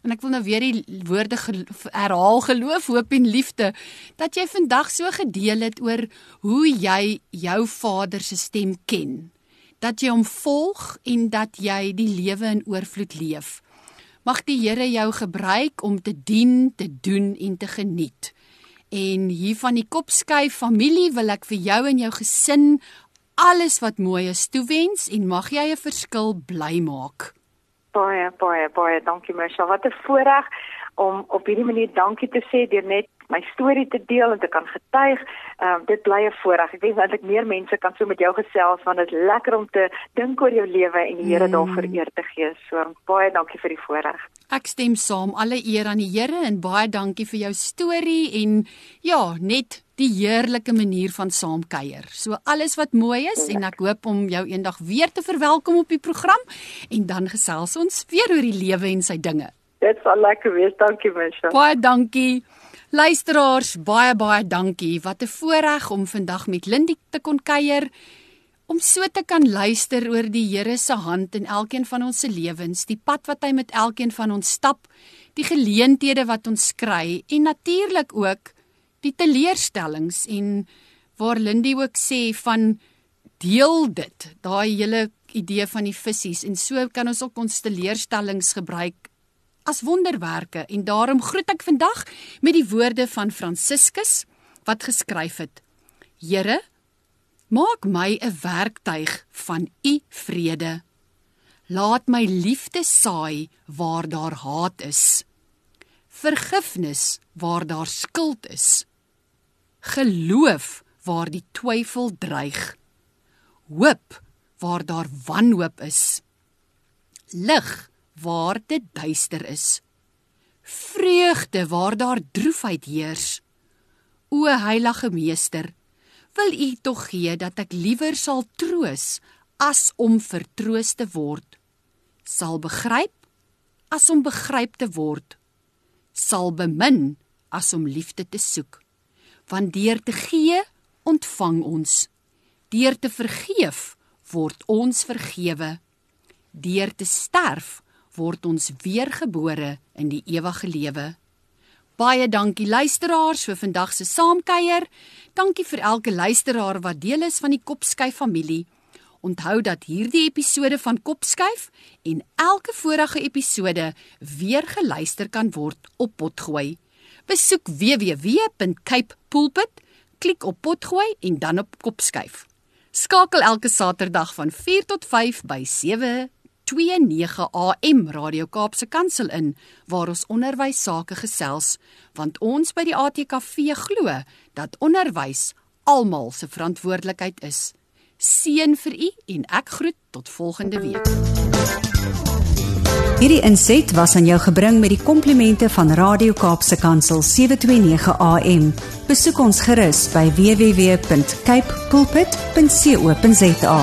Speaker 1: En ek wil nou weer die woorde herhaal geloof, hoop en liefde dat jy vandag so gedeel het oor hoe jy jou Vader se stem ken. Dat jy hom volg en dat jy die lewe in oorvloed leef. Mag die Here jou gebruik om te dien, te doen en te geniet. En hier van die Kopskyf familie wil ek vir jou en jou gesin alles wat mooi is toewens en mag jy 'n verskil bly maak.
Speaker 2: Baie baie baie dankie Michelle. Wat 'n voorreg om op hierdie manier dankie te sê deur net my storie te deel en te kan getuig. Ehm um, dit bly 'n voorreg. Ek wens eintlik meer mense kan so met jou gesels want dit is lekker om te dink oor jou lewe en die Here mm. daarvoor eer te gee. So baie dankie vir die voorreg.
Speaker 1: Ek stem saam. Alle eer aan die Here en baie dankie vir jou storie en ja, net die heerlike manier van saamkuier. So alles wat mooi is en ek hoop om jou eendag weer te verwelkom op die program en dan gesels ons weer oor die lewe en sy dinge.
Speaker 2: Dit sal lekker wees. Dankie, Misha.
Speaker 1: Baie dankie. Luisteraars, baie baie dankie. Wat 'n voorreg om vandag met Lindy te kon kuier om so te kan luister oor die Here se hand in elkeen van ons se lewens, die pad wat hy met elkeen van ons stap, die geleenthede wat ons kry en natuurlik ook die teleurstellings en waar Lindy ook sê van deel dit, daai hele idee van die visse en so kan ons ook ons teleurstellings gebruik as wonderwerke en daarom groet ek vandag met die woorde van Franciscus wat geskryf het: Here, maak my 'n werktuig van u vrede. Laat my liefde saai waar daar haat is. Vergifnis waar daar skuld is. Geloof waar die twyfel dreig. Hoop waar daar wanhoop is. Lig waar dit duister is. Vreugde waar daar droefheid heers. O heilige meester, wil U tog gee dat ek liewer sal troos as om vertroos te word. Sal begryp as om begryp te word. Sal bemin as om liefde te soek. Want deur te gee, ontvang ons. Deur te vergeef, word ons vergewe. Deur te sterf, word ons weergebore in die ewige lewe. Baie dankie luisteraars vir vandag se saamkuier. Dankie vir elke luisteraar wat deel is van die Kopskyf familie. Onthou dat hierdie episode van Kopskyf en elke vorige episode weer geluister kan word op Potgooi. Besoek www.cape pulpit, klik op Potgooi en dan op Kopskyf. Skakel elke Saterdag van 4 tot 5 by 7 29 AM Radio Kaapse Kansel in waar ons onderwys sake gesels want ons by die ATKV glo dat onderwys almal se verantwoordelikheid is. Seën vir u en ek groet tot volgende week.
Speaker 3: Hierdie inset was aan jou gebring met die komplimente van Radio Kaapse Kansel 729 AM. Besoek ons gerus by www.cape pulpit.co.za.